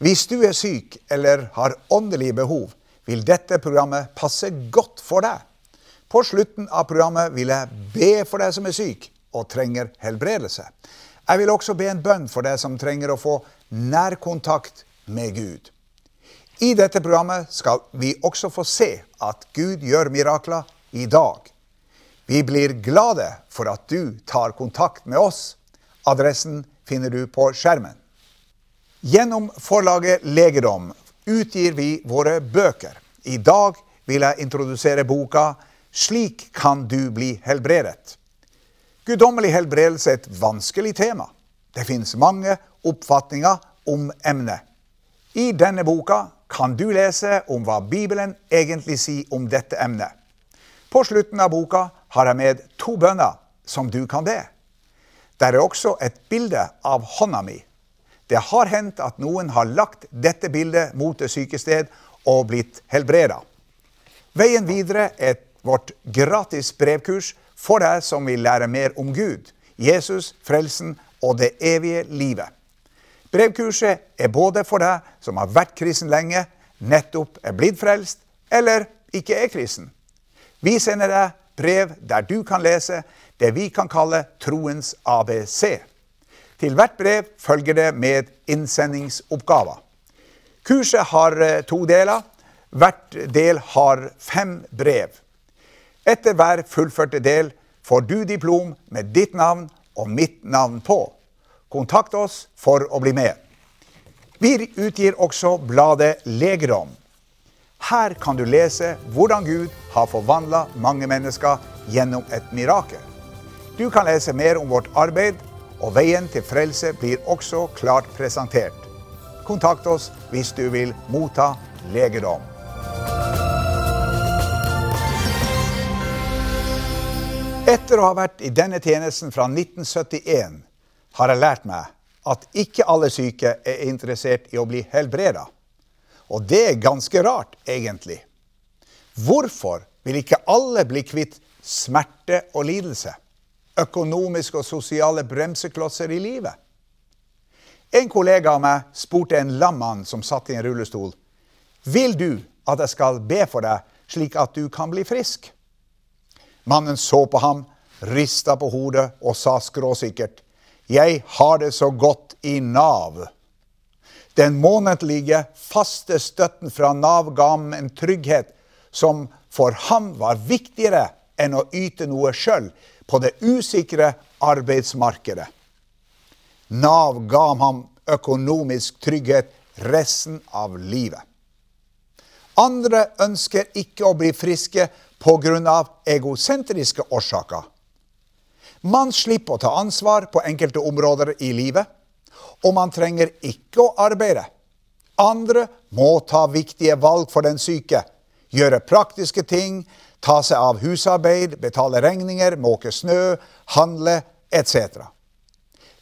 Hvis du er syk eller har åndelige behov, vil dette programmet passe godt for deg. På slutten av programmet vil jeg be for deg som er syk og trenger helbredelse. Jeg vil også be en bønn for deg som trenger å få nærkontakt med Gud. I dette programmet skal vi også få se at Gud gjør mirakler i dag. Vi blir glade for at du tar kontakt med oss. Adressen finner du på skjermen. Gjennom forlaget Legedom utgir vi våre bøker. I dag vil jeg introdusere boka 'Slik kan du bli helbredet'. Guddommelig helbredelse er et vanskelig tema. Det fins mange oppfatninger om emnet. I denne boka kan du lese om hva Bibelen egentlig sier om dette emnet. På slutten av boka har jeg med to bønner som du kan be. Der er også et bilde av hånda mi det har hendt at noen har lagt dette bildet mot det sykested og blitt helbreda. Veien videre er vårt gratis brevkurs for deg som vil lære mer om Gud, Jesus, frelsen og det evige livet. Brevkurset er både for deg som har vært kristen lenge, nettopp er blitt frelst, eller ikke er kristen. Vi sender deg brev der du kan lese det vi kan kalle troens ABC. Til hvert brev følger det med innsendingsoppgaver. Kurset har eh, to deler. Hvert del har fem brev. Etter hver fullførte del får du diplom med ditt navn og mitt navn på. Kontakt oss for å bli med. Vi utgir også bladet Legerom. Her kan du lese hvordan Gud har forvandla mange mennesker gjennom et mirakel. Du kan lese mer om vårt arbeid og veien til frelse blir også klart presentert. Kontakt oss hvis du vil motta legedom. Etter å ha vært i denne tjenesten fra 1971 har jeg lært meg at ikke alle syke er interessert i å bli helbreda. Og det er ganske rart, egentlig. Hvorfor vil ikke alle bli kvitt smerte og lidelse? Økonomiske og sosiale bremseklosser i livet. En kollega av meg spurte en lam mann som satt i en rullestol, vil du at jeg skal be for deg slik at du kan bli frisk? Mannen så på ham, rista på hodet og sa skråsikkert, jeg har det så godt i Nav. Den månedlige, faste støtten fra Nav ga ham en trygghet som for ham var viktigere enn å yte noe sjøl, på det usikre arbeidsmarkedet. Nav ga ham økonomisk trygghet resten av livet. Andre ønsker ikke å bli friske pga. egosentriske årsaker. Man slipper å ta ansvar på enkelte områder i livet, og man trenger ikke å arbeide. Andre må ta viktige valg for den syke, gjøre praktiske ting, ta seg av husarbeid, betale regninger, måke snø, handle etc.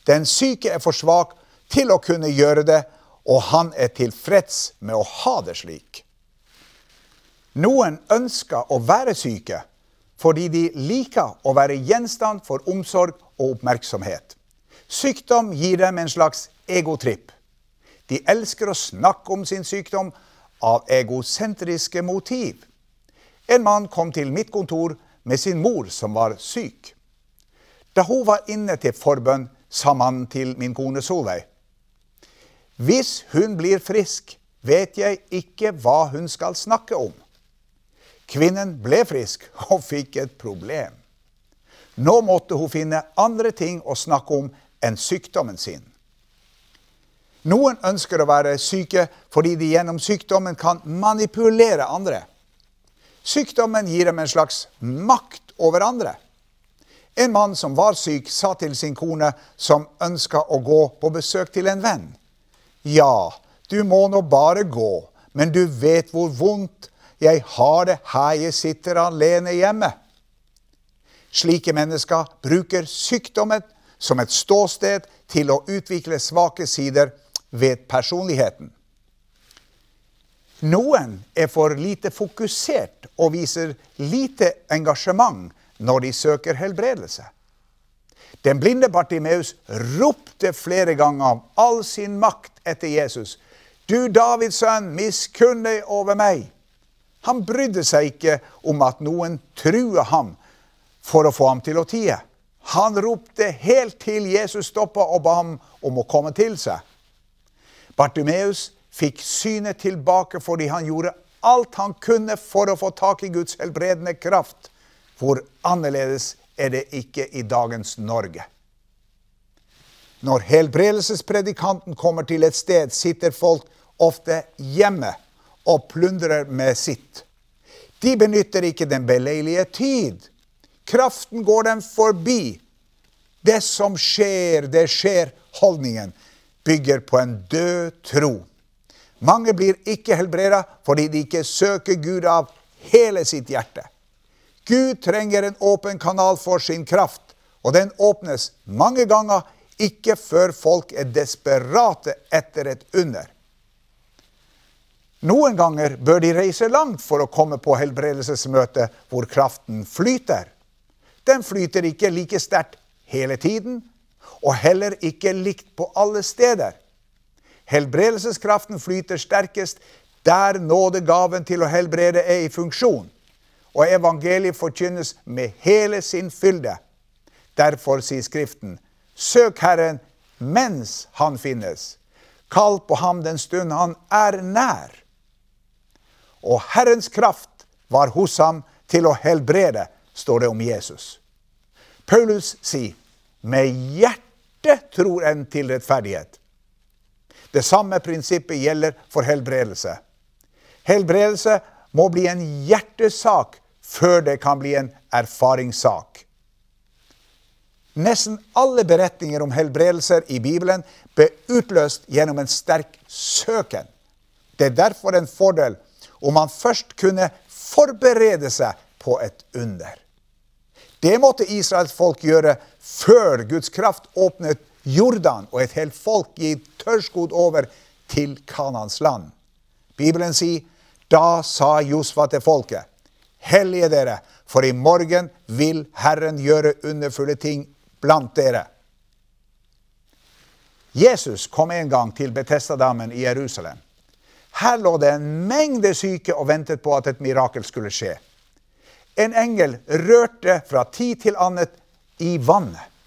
Den syke er for svak til å kunne gjøre det, og han er tilfreds med å ha det slik. Noen ønsker å være syke fordi de liker å være gjenstand for omsorg og oppmerksomhet. Sykdom gir dem en slags egotripp. De elsker å snakke om sin sykdom av egosentriske motiv. En mann kom til mitt kontor med sin mor som var syk. Da hun var inne til forbønn, sa mannen til min kone Solveig. Hvis hun blir frisk, vet jeg ikke hva hun skal snakke om. Kvinnen ble frisk og fikk et problem. Nå måtte hun finne andre ting å snakke om enn sykdommen sin. Noen ønsker å være syke fordi de gjennom sykdommen kan manipulere andre. Sykdommen gir dem en slags makt over andre. En mann som var syk, sa til sin kone, som ønska å gå på besøk til en venn, ja, du må nå bare gå, men du vet hvor vondt jeg har det her jeg sitter alene hjemme. Slike mennesker bruker sykdommen som et ståsted til å utvikle svake sider ved personligheten. Noen er for lite fokusert og viser lite engasjement når de søker helbredelse. Den blinde Bartimeus ropte flere ganger av all sin makt etter Jesus. Du Davids sønn, miskunn deg over meg. Han brydde seg ikke om at noen truet ham for å få ham til å tie. Han ropte helt til Jesus stoppa og ba ham om å komme til seg. Bartimeus fikk synet tilbake fordi han gjorde alt han kunne for å få tak i Guds helbredende kraft. Hvor annerledes er det ikke i dagens Norge. Når helbredelsespredikanten kommer til et sted, sitter folk ofte hjemme og plundrer med sitt. De benytter ikke den beleilige tid. Kraften går dem forbi. Det som skjer, det skjer. Holdningen bygger på en død tro. Mange blir ikke helbreda fordi de ikke søker Gud av hele sitt hjerte. Gud trenger en åpen kanal for sin kraft, og den åpnes mange ganger ikke før folk er desperate etter et under. Noen ganger bør de reise langt for å komme på helbredelsesmøte hvor kraften flyter. Den flyter ikke like sterkt hele tiden, og heller ikke likt på alle steder. Helbredelseskraften flyter sterkest der nådegaven til å helbrede er i funksjon, og evangeliet forkynnes med hele sin fylde. Derfor sier Skriften, søk Herren mens Han finnes. Kall på ham den stund han er nær. Og Herrens kraft var hos ham til å helbrede, står det om Jesus. Paulus sier, med hjertet tror en til rettferdighet. Det samme prinsippet gjelder for helbredelse. Helbredelse må bli en hjertesak før det kan bli en erfaringssak. Nesten alle beretninger om helbredelser i Bibelen ble utløst gjennom en sterk søken. Det er derfor en fordel om man først kunne forberede seg på et under. Det måtte Israels folk gjøre før Guds kraft åpnet Jordan og et helt folk gitt tørrskodd over til Kanans land. Bibelen sier da sa Josfa til folket, hellige dere, for i morgen vil Herren gjøre underfulle ting blant dere. Jesus kom en gang til Betestadammen i Jerusalem. Her lå det en mengde syke og ventet på at et mirakel skulle skje. En engel rørte fra tid til annet i vannet.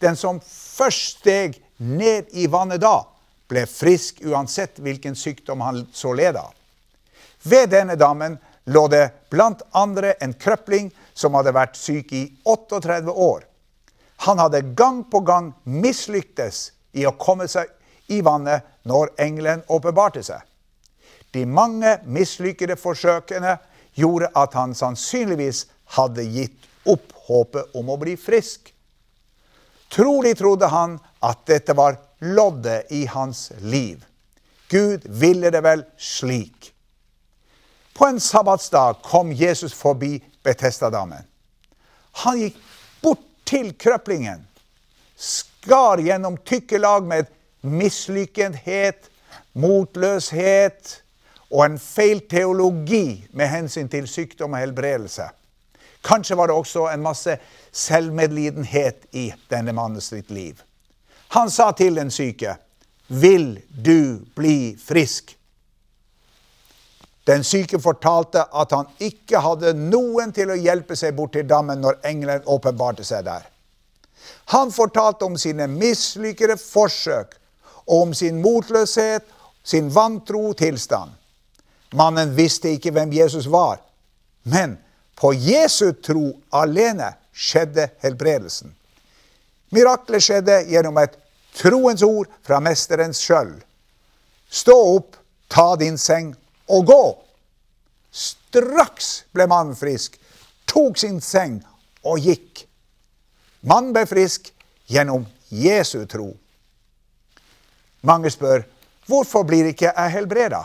Den som først steg ned i vannet da, ble frisk uansett hvilken sykdom han så led av. Ved denne damen lå det blant andre en krøpling som hadde vært syk i 38 år. Han hadde gang på gang mislyktes i å komme seg i vannet når engelen åpenbarte seg. De mange mislykkede forsøkene gjorde at han sannsynligvis hadde gitt opp håpet om å bli frisk. Trolig trodde han at dette var loddet i hans liv. Gud ville det vel slik. På en sabbatsdag kom Jesus forbi Betestadammen. Han gikk bort til krøplingen, skar gjennom tykke lag med mislykkethet, motløshet og en feil teologi med hensyn til sykdom og helbredelse. Kanskje var det også en masse selvmedlidenhet i denne mannens sitt liv. Han sa til den syke, 'Vil du bli frisk?' Den syke fortalte at han ikke hadde noen til å hjelpe seg bort til dammen når engelen åpenbarte seg der. Han fortalte om sine mislykkede forsøk og om sin motløshet, sin vantro tilstand. Mannen visste ikke hvem Jesus var, men på Jesu tro alene skjedde helbredelsen. Miraklet skjedde gjennom et troens ord fra Mesterens sjøl. Stå opp, ta din seng og gå. Straks ble mannen frisk, tok sin seng og gikk. Mannen ble frisk gjennom Jesu tro. Mange spør Hvorfor blir ikke jeg helbreda?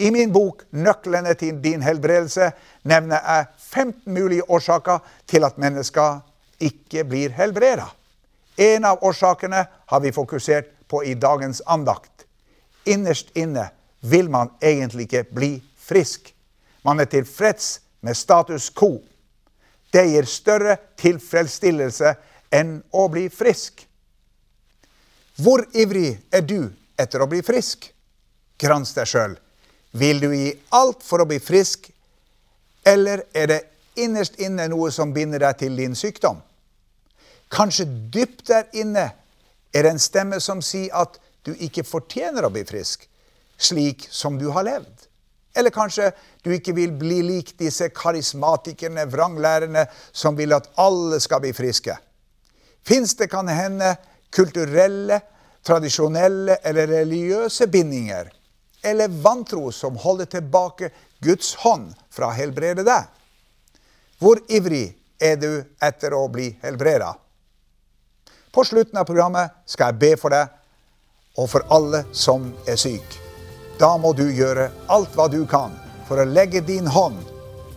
I min bok 'Nøklene til din helbredelse' nevner jeg 15 mulige årsaker til at mennesker ikke blir helbreda. En av årsakene har vi fokusert på i dagens andakt. Innerst inne vil man egentlig ikke bli frisk. Man er tilfreds med status quo. Det gir større tilfredsstillelse enn å bli frisk. Hvor ivrig er du etter å bli frisk? Grans deg sjøl. Vil du gi alt for å bli frisk, eller er det innerst inne noe som binder deg til din sykdom? Kanskje dypt der inne er det en stemme som sier at du ikke fortjener å bli frisk, slik som du har levd. Eller kanskje du ikke vil bli lik disse karismatikerne, vranglærerne, som vil at alle skal bli friske. Fins det kan hende kulturelle, tradisjonelle eller religiøse bindinger eller vantro som holder tilbake Guds hånd fra å helbrede deg? Hvor ivrig er du etter å bli helbreda? På slutten av programmet skal jeg be for deg og for alle som er syke. Da må du gjøre alt hva du kan for å legge din hånd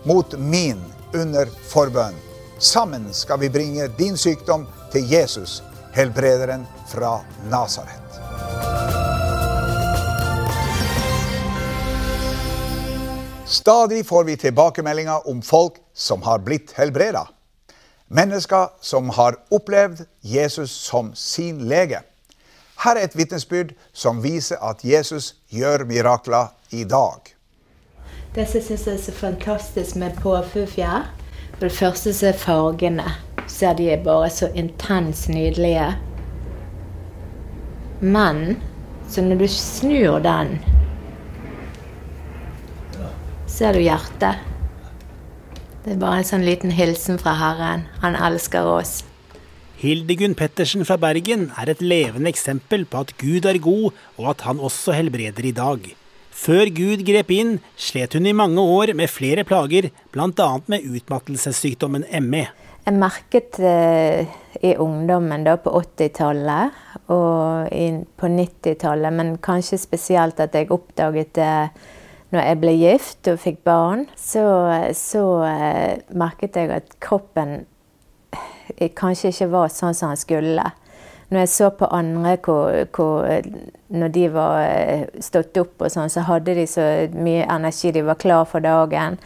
mot min under forbønn. Sammen skal vi bringe din sykdom til Jesus, helbrederen fra Nasaret. Stadig får vi tilbakemeldinger om folk som har blitt helbreda. Mennesker som har opplevd Jesus som sin lege. Her er et vitnesbyrd som viser at Jesus gjør mirakler i dag. Det som jeg er så fantastisk med påfuglfjær, for det første så er fargene. Så de er bare så intenst nydelige. Men så når du snur den Ser du hjertet? Det er bare en sånn liten hilsen fra Herren. Han elsker oss. Hildegunn Pettersen fra Bergen er et levende eksempel på at Gud er god, og at han også helbreder i dag. Før Gud grep inn, slet hun i mange år med flere plager, bl.a. med utmattelsessykdommen ME. Jeg merket det i ungdommen da på 80-tallet og på 90-tallet, men kanskje spesielt at jeg oppdaget det når jeg ble gift og fikk barn, så, så uh, merket jeg at kroppen eh, kanskje ikke var sånn som den skulle. Når jeg så på andre hvor, hvor, når de var eh, stått opp og sånn, så hadde de så mye energi. De var klar for dagen.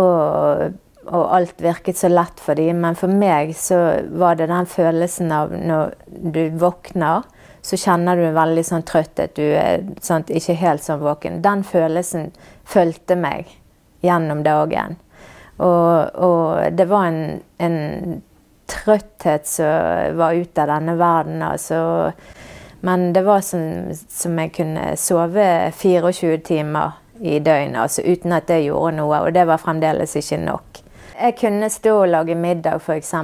Og, og alt virket så lett for dem. Men for meg så var det den følelsen av når du våkner så kjenner du veldig sånn trøtthet. Du er sånn, ikke helt sånn våken. Den følelsen fulgte meg gjennom dagen. Og, og det var en, en, trøtthet som var ute av denne verden. Altså. Men det var som, som jeg kunne sove 24 timer i døgnet altså, uten at det gjorde noe. Og det var fremdeles ikke nok. Jeg kunne stå og lage middag, f.eks.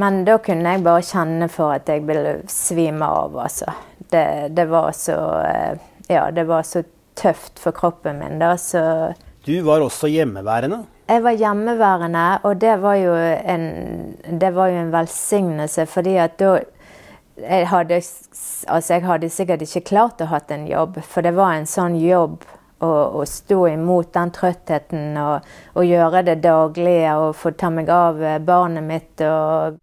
Men da kunne jeg bare kjenne for at jeg ville svime av, altså. Det, det, var så eh, Ja, det var så tøft for kroppen min, da, så Du var også hjemmeværende? Jeg var hjemmeværende, og det var jo en, det var jo en velsignelse, fordi at da jeg hadde, altså jeg hadde sikkert ikke klart å ha en jobb, for det var en sånn jobb å, å stå imot den trøttheten og, og, gjøre det daglige og få ta meg av barnet mitt. og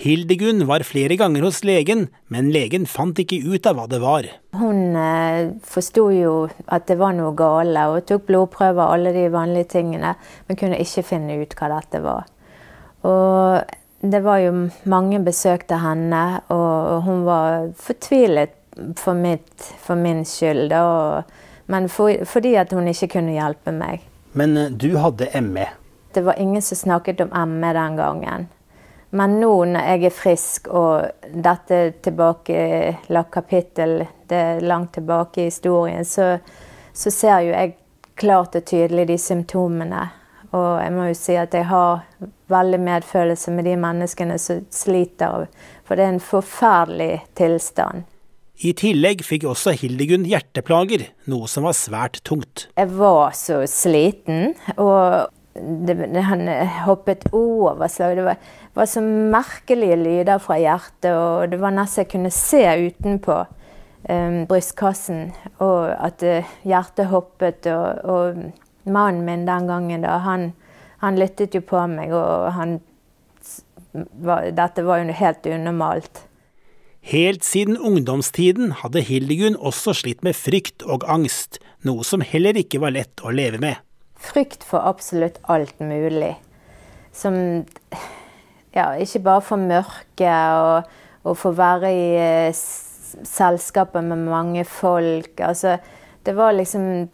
Hildegunn var flere ganger hos legen, men legen fant ikke ut av hva det var. Hun eh, forsto jo at det var noe gale, og tok blodprøver og alle de vanlige tingene, men kunne ikke finne ut hva dette var. Og det var jo mange besøk til henne, og hun var fortvilet for, mitt, for min skyld. Og, men for, fordi at hun ikke kunne hjelpe meg. Men eh, du hadde ME? Det var ingen som snakket om ME den gangen. Men nå når jeg er frisk, og dette tilbakelagt kapittel, det er langt tilbake i historien, så, så, ser jo jeg klart og tydelig de symptomene. Og jeg må jo si at jeg har veldig medfølelse med de menneskene som sliter. For det er en forferdelig tilstand. I tillegg fikk også Hildegunn hjerteplager, noe som var svært tungt. Jeg var så sliten, og det, han hoppet over slag. Det var, var, så merkelige lyder fra hjertet, og det var nesten jeg kunne se utenpå um, brystkassen, og at uh, hjertet hoppet. Og, og mannen min den gangen, da, han, han lyttet jo på meg, og han var, Dette var jo helt unormalt. Helt siden ungdomstiden hadde Hildegunn også slitt med frykt og angst, noe som heller ikke var lett å leve med. Frykt for absolutt alt mulig. Som ja, ikke bare for mørket og, og for være i selskapet selskaper med mange folk. Altså, det var liksom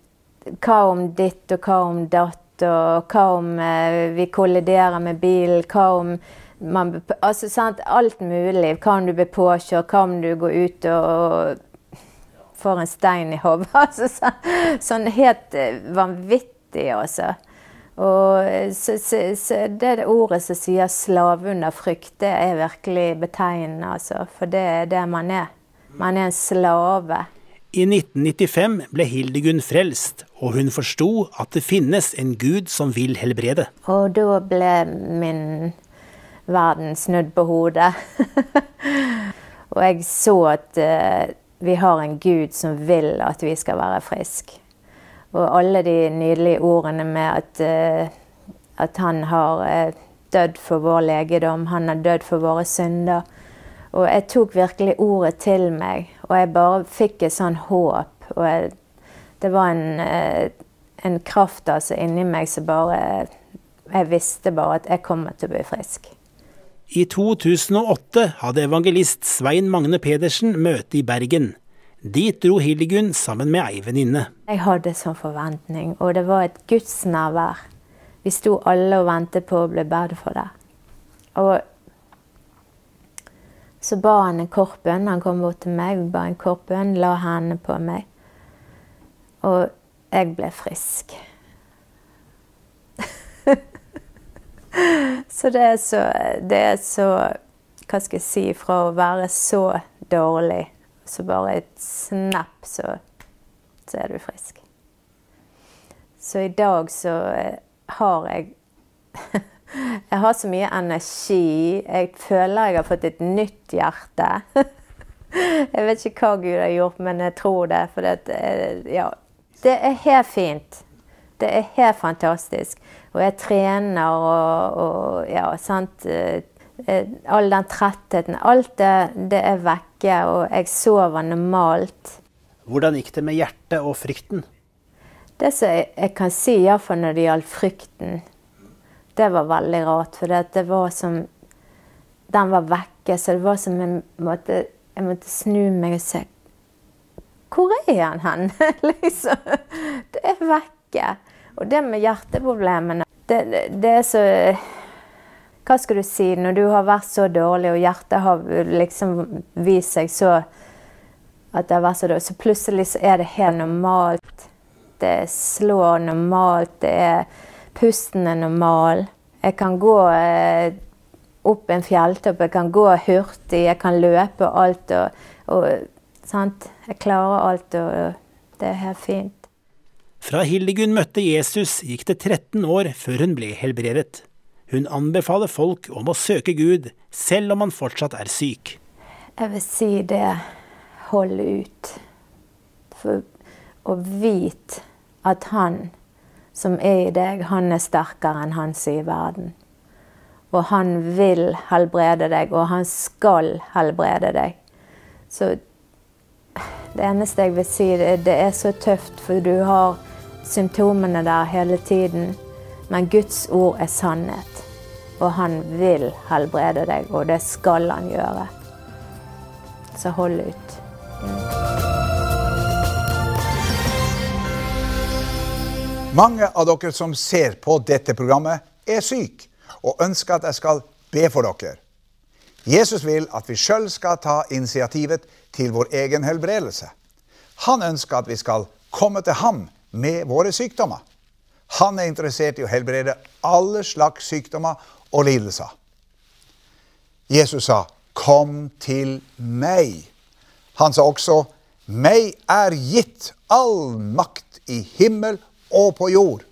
Hva om ditt, og hva om datt, og hva om eh, vi kolliderer med bilen? Hva om man Altså, sant, alt mulig. Hva om du blir påkjørt? Hva om du går ut og får en stein i hodet? Altså, sånn, helt eh, vanvittig, altså. Og så, så, så det ordet som sier 'slave under frykt', det er virkelig betegnende, altså. For det er det man er. Man er en slave. I 1995 ble Hildegunn frelst, og hun forsto at det finnes en gud som vil helbrede. Og da ble min verden snudd på hodet. og jeg så at uh, vi har en gud som vil at vi skal være friske. Og alle de nydelige ordene med at, uh, at han har uh, dødd for vår legedom, han har dødd for våre synder. Og jeg tok virkelig ordet til meg, og jeg bare fikk et sånn håp. Og jeg, det var en, en kraft altså inni meg som bare Jeg visste bare at jeg kommer til å bli frisk. I 2008 hadde evangelist Svein Magne Pedersen møte i Bergen. Dit dro Hildegunn sammen med ei venninne. Jeg hadde sånn forventning, og det var et gudsnærvær. Vi sto alle og ventet på å bli bedt for det. Og så ba han en kort bønn. Han kom bort til meg, ba en kort bønn, la hendene på meg. Og jeg ble frisk. så det er så Det er så Hva skal jeg si Fra å være så dårlig, så bare et snap, så, så er du frisk. Så i dag så har jeg Jeg har så mye energi. Jeg føler jeg har fått et nytt hjerte. Jeg vet ikke hva Gud har gjort, men jeg tror det. For det, ja, det er helt fint. Det er helt fantastisk. Og jeg trener og, og ja, sant. All den trettheten. Alt det, det er vekke, og jeg sover normalt. Hvordan gikk det med hjertet og frykten? Det som jeg, jeg kan si, iallfall når det gjaldt frykten det var veldig rart. For det var som Den var vekke, så det var som en måte jeg måtte snu meg og se Hvor er han hen? liksom. Det er vekke. Og det med hjerteproblemene det, det, er så Hva skal du si når du har vært så dårlig, og hjertet har liksom vist seg så at det har vært så dårlig, så plutselig så er det helt normalt. Det slår normalt. det er Pusten er normal. Jeg kan gå eh, opp en fjelltopp, jeg kan gå hurtig, jeg kan løpe alt. Og, og, jeg klarer alt, og det er helt fint. Fra Hildegunn møtte Jesus gikk det 13 år før hun ble helbredet. Hun anbefaler folk om å søke Gud, selv om man fortsatt er syk. Jeg vil si det hold ut. For å vite at han som er i deg, han er sterkere enn han som er i verden. Og han vil helbrede deg, og han skal helbrede deg. Så det eneste jeg vil si, det, det er så tøft, for du har symptomene der hele tiden. Men Guds ord er sannhet. Og han vil helbrede deg, og det skal han gjøre. Så hold ut. Mange av dere som ser på dette programmet, er syke og ønsker at jeg skal be for dere. Jesus vil at vi sjøl skal ta initiativet til vår egen helbredelse. Han ønsker at vi skal komme til ham med våre sykdommer. Han er interessert i å helbrede alle slags sykdommer og lidelser. Jesus sa, 'Kom til meg'. Han sa også, 'Meg er gitt all makt i himmel og på jord.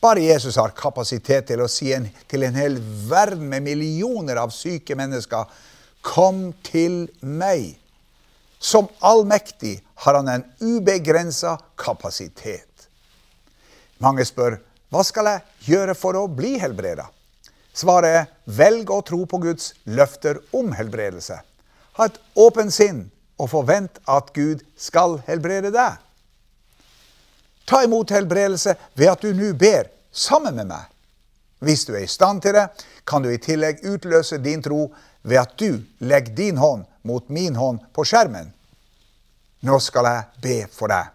Bare Jesus har kapasitet til å si en, til en hel verden med millioner av syke mennesker Kom til meg. Som allmektig har han en ubegrensa kapasitet. Mange spør hva skal jeg gjøre for å bli helbreda? Svaret er velg å tro på Guds løfter om helbredelse. Ha et åpent sinn og forvent at Gud skal helbrede deg. Ta imot helbredelse ved at du nå ber sammen med meg. Hvis du er i stand til det, kan du i tillegg utløse din tro ved at du legger din hånd mot min hånd på skjermen. Nå skal jeg be for deg.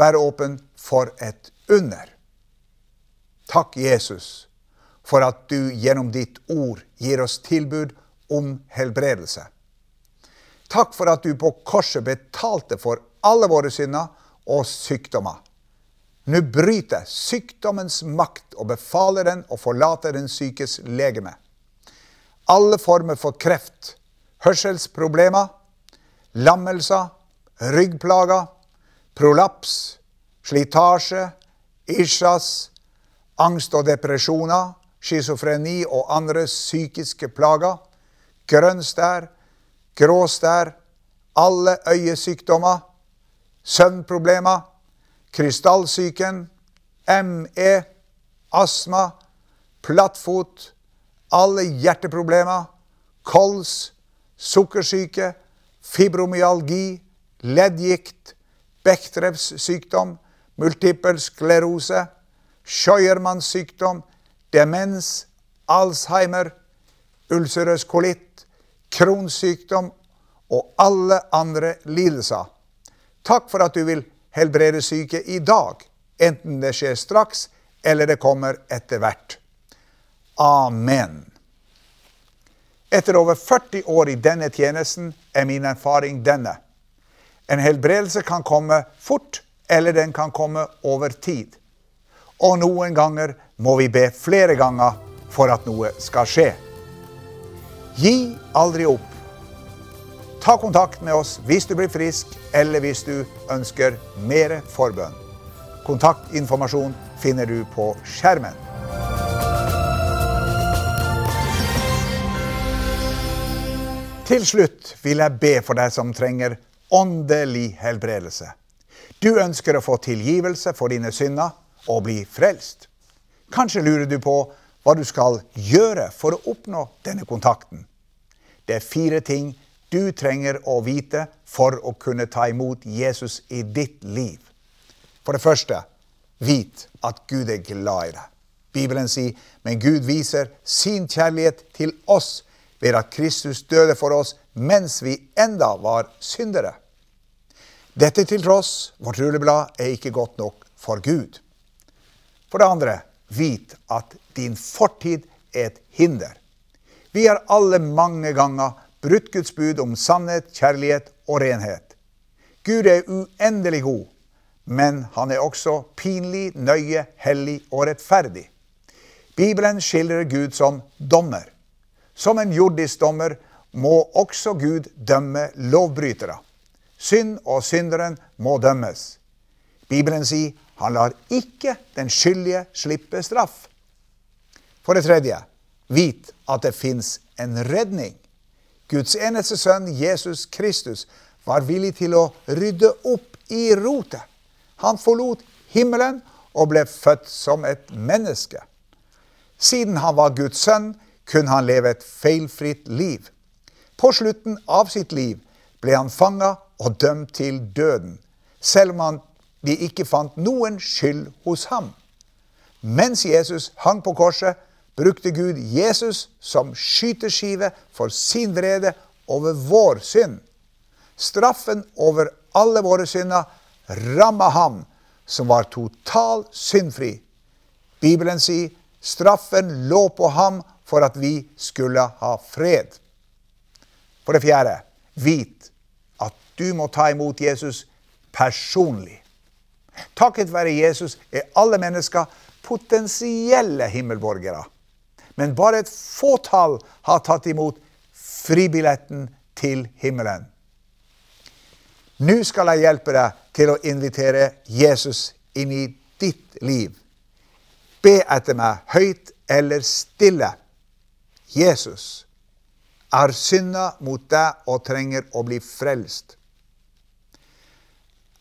Vær åpen for et under. Takk, Jesus, for at du gjennom ditt ord gir oss tilbud om helbredelse. Takk for at du på korset betalte for alle våre synder og sykdommer. Nå bryter sykdommens makt og befaler den å forlate den sykes legeme. Alle former for kreft, hørselsproblemer, lammelser, ryggplager, prolaps, slitasje, isjas, angst og depresjoner, schizofreni og andre psykiske plager, grønn stær, grå stær, alle øyesykdommer, søvnproblemer, krystallsyken, ME, astma, plattfot, alle hjerteproblemer, kols, sukkersyke, fibromyalgi, leddgikt, Bechdrevs sykdom, multippel sklerose, Scheuermanns sykdom, demens, Alzheimer, ulcerøs kolitt, kronsykdom og alle andre lidelser. Takk for at du vil helbrede syke i dag, enten det skjer straks eller det kommer etter hvert. Amen. Etter over 40 år i denne tjenesten er min erfaring denne. En helbredelse kan komme fort, eller den kan komme over tid. Og noen ganger må vi be flere ganger for at noe skal skje. Gi aldri opp. Ta kontakt med oss hvis du blir frisk, eller hvis du ønsker mer forbønn. Kontaktinformasjon finner du på skjermen. Til slutt vil jeg be for deg som trenger åndelig helbredelse. Du ønsker å få tilgivelse for dine synder og bli frelst. Kanskje lurer du på hva du skal gjøre for å oppnå denne kontakten. Det er fire ting du trenger å vite for å kunne ta imot Jesus i ditt liv. For det første, vit at Gud er glad i deg. Bibelen sier, men Gud viser sin kjærlighet til oss ved at Kristus døde for oss mens vi enda var syndere. Dette til tross, vårt rulleblad er ikke godt nok for Gud. For det andre, vit at din fortid er et hinder. Vi har alle mange ganger brutt Guds bud om sannhet, kjærlighet og renhet. Gud er uendelig god, men han er også pinlig, nøye, hellig og rettferdig. Bibelen skildrer Gud som dommer. Som en jordisk dommer må også Gud dømme lovbrytere. Synd og synderen må dømmes. Bibelen sier han lar ikke den skyldige slippe straff. For det tredje, vit at det fins en redning. Guds eneste sønn, Jesus Kristus, var villig til å rydde opp i rotet. Han forlot himmelen og ble født som et menneske. Siden han var Guds sønn, kunne han leve et feilfritt liv. På slutten av sitt liv ble han fanga og dømt til døden, selv om han de ikke fant noen skyld hos ham. Mens Jesus hang på korset, brukte Gud Jesus som skyteskive for sin vrede over vår synd. Straffen over alle våre synder ramma ham som var total syndfri. Bibelen sier straffen lå på ham for at vi skulle ha fred. For det fjerde, vit at du må ta imot Jesus personlig. Takket være Jesus er alle mennesker potensielle himmelborgere. Men bare et fåtall har tatt imot fribilletten til himmelen. Nå skal jeg hjelpe deg til å invitere Jesus inn i ditt liv. Be etter meg høyt eller stille. Jesus er synda mot deg og trenger å bli frelst.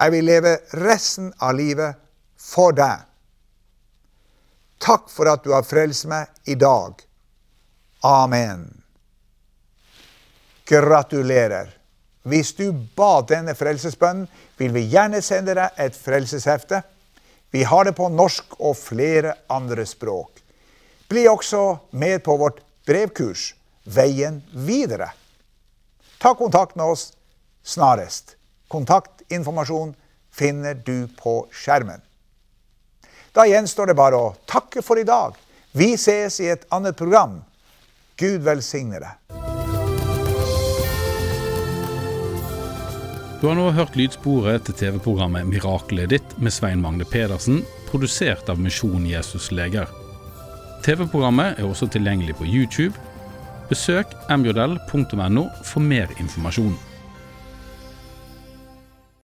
Jeg vil leve resten av livet for deg. Takk for at du har frelst meg i dag. Amen. Gratulerer. Hvis du ba denne frelsesbønnen, vil vi gjerne sende deg et frelseshefte. Vi har det på norsk og flere andre språk. Bli også med på vårt brevkurs Veien videre. Ta kontakt med oss snarest. Kontaktinformasjon finner du på skjermen. Da gjenstår det bare å takke for i dag. Vi ses i et annet program. Gud velsigne deg. Du har nå hørt lydsporet til TV-programmet 'Miraklet ditt' med Svein Magne Pedersen, produsert av Misjon Jesus Leger. TV-programmet er også tilgjengelig på YouTube. Besøk mjodell.no for mer informasjon.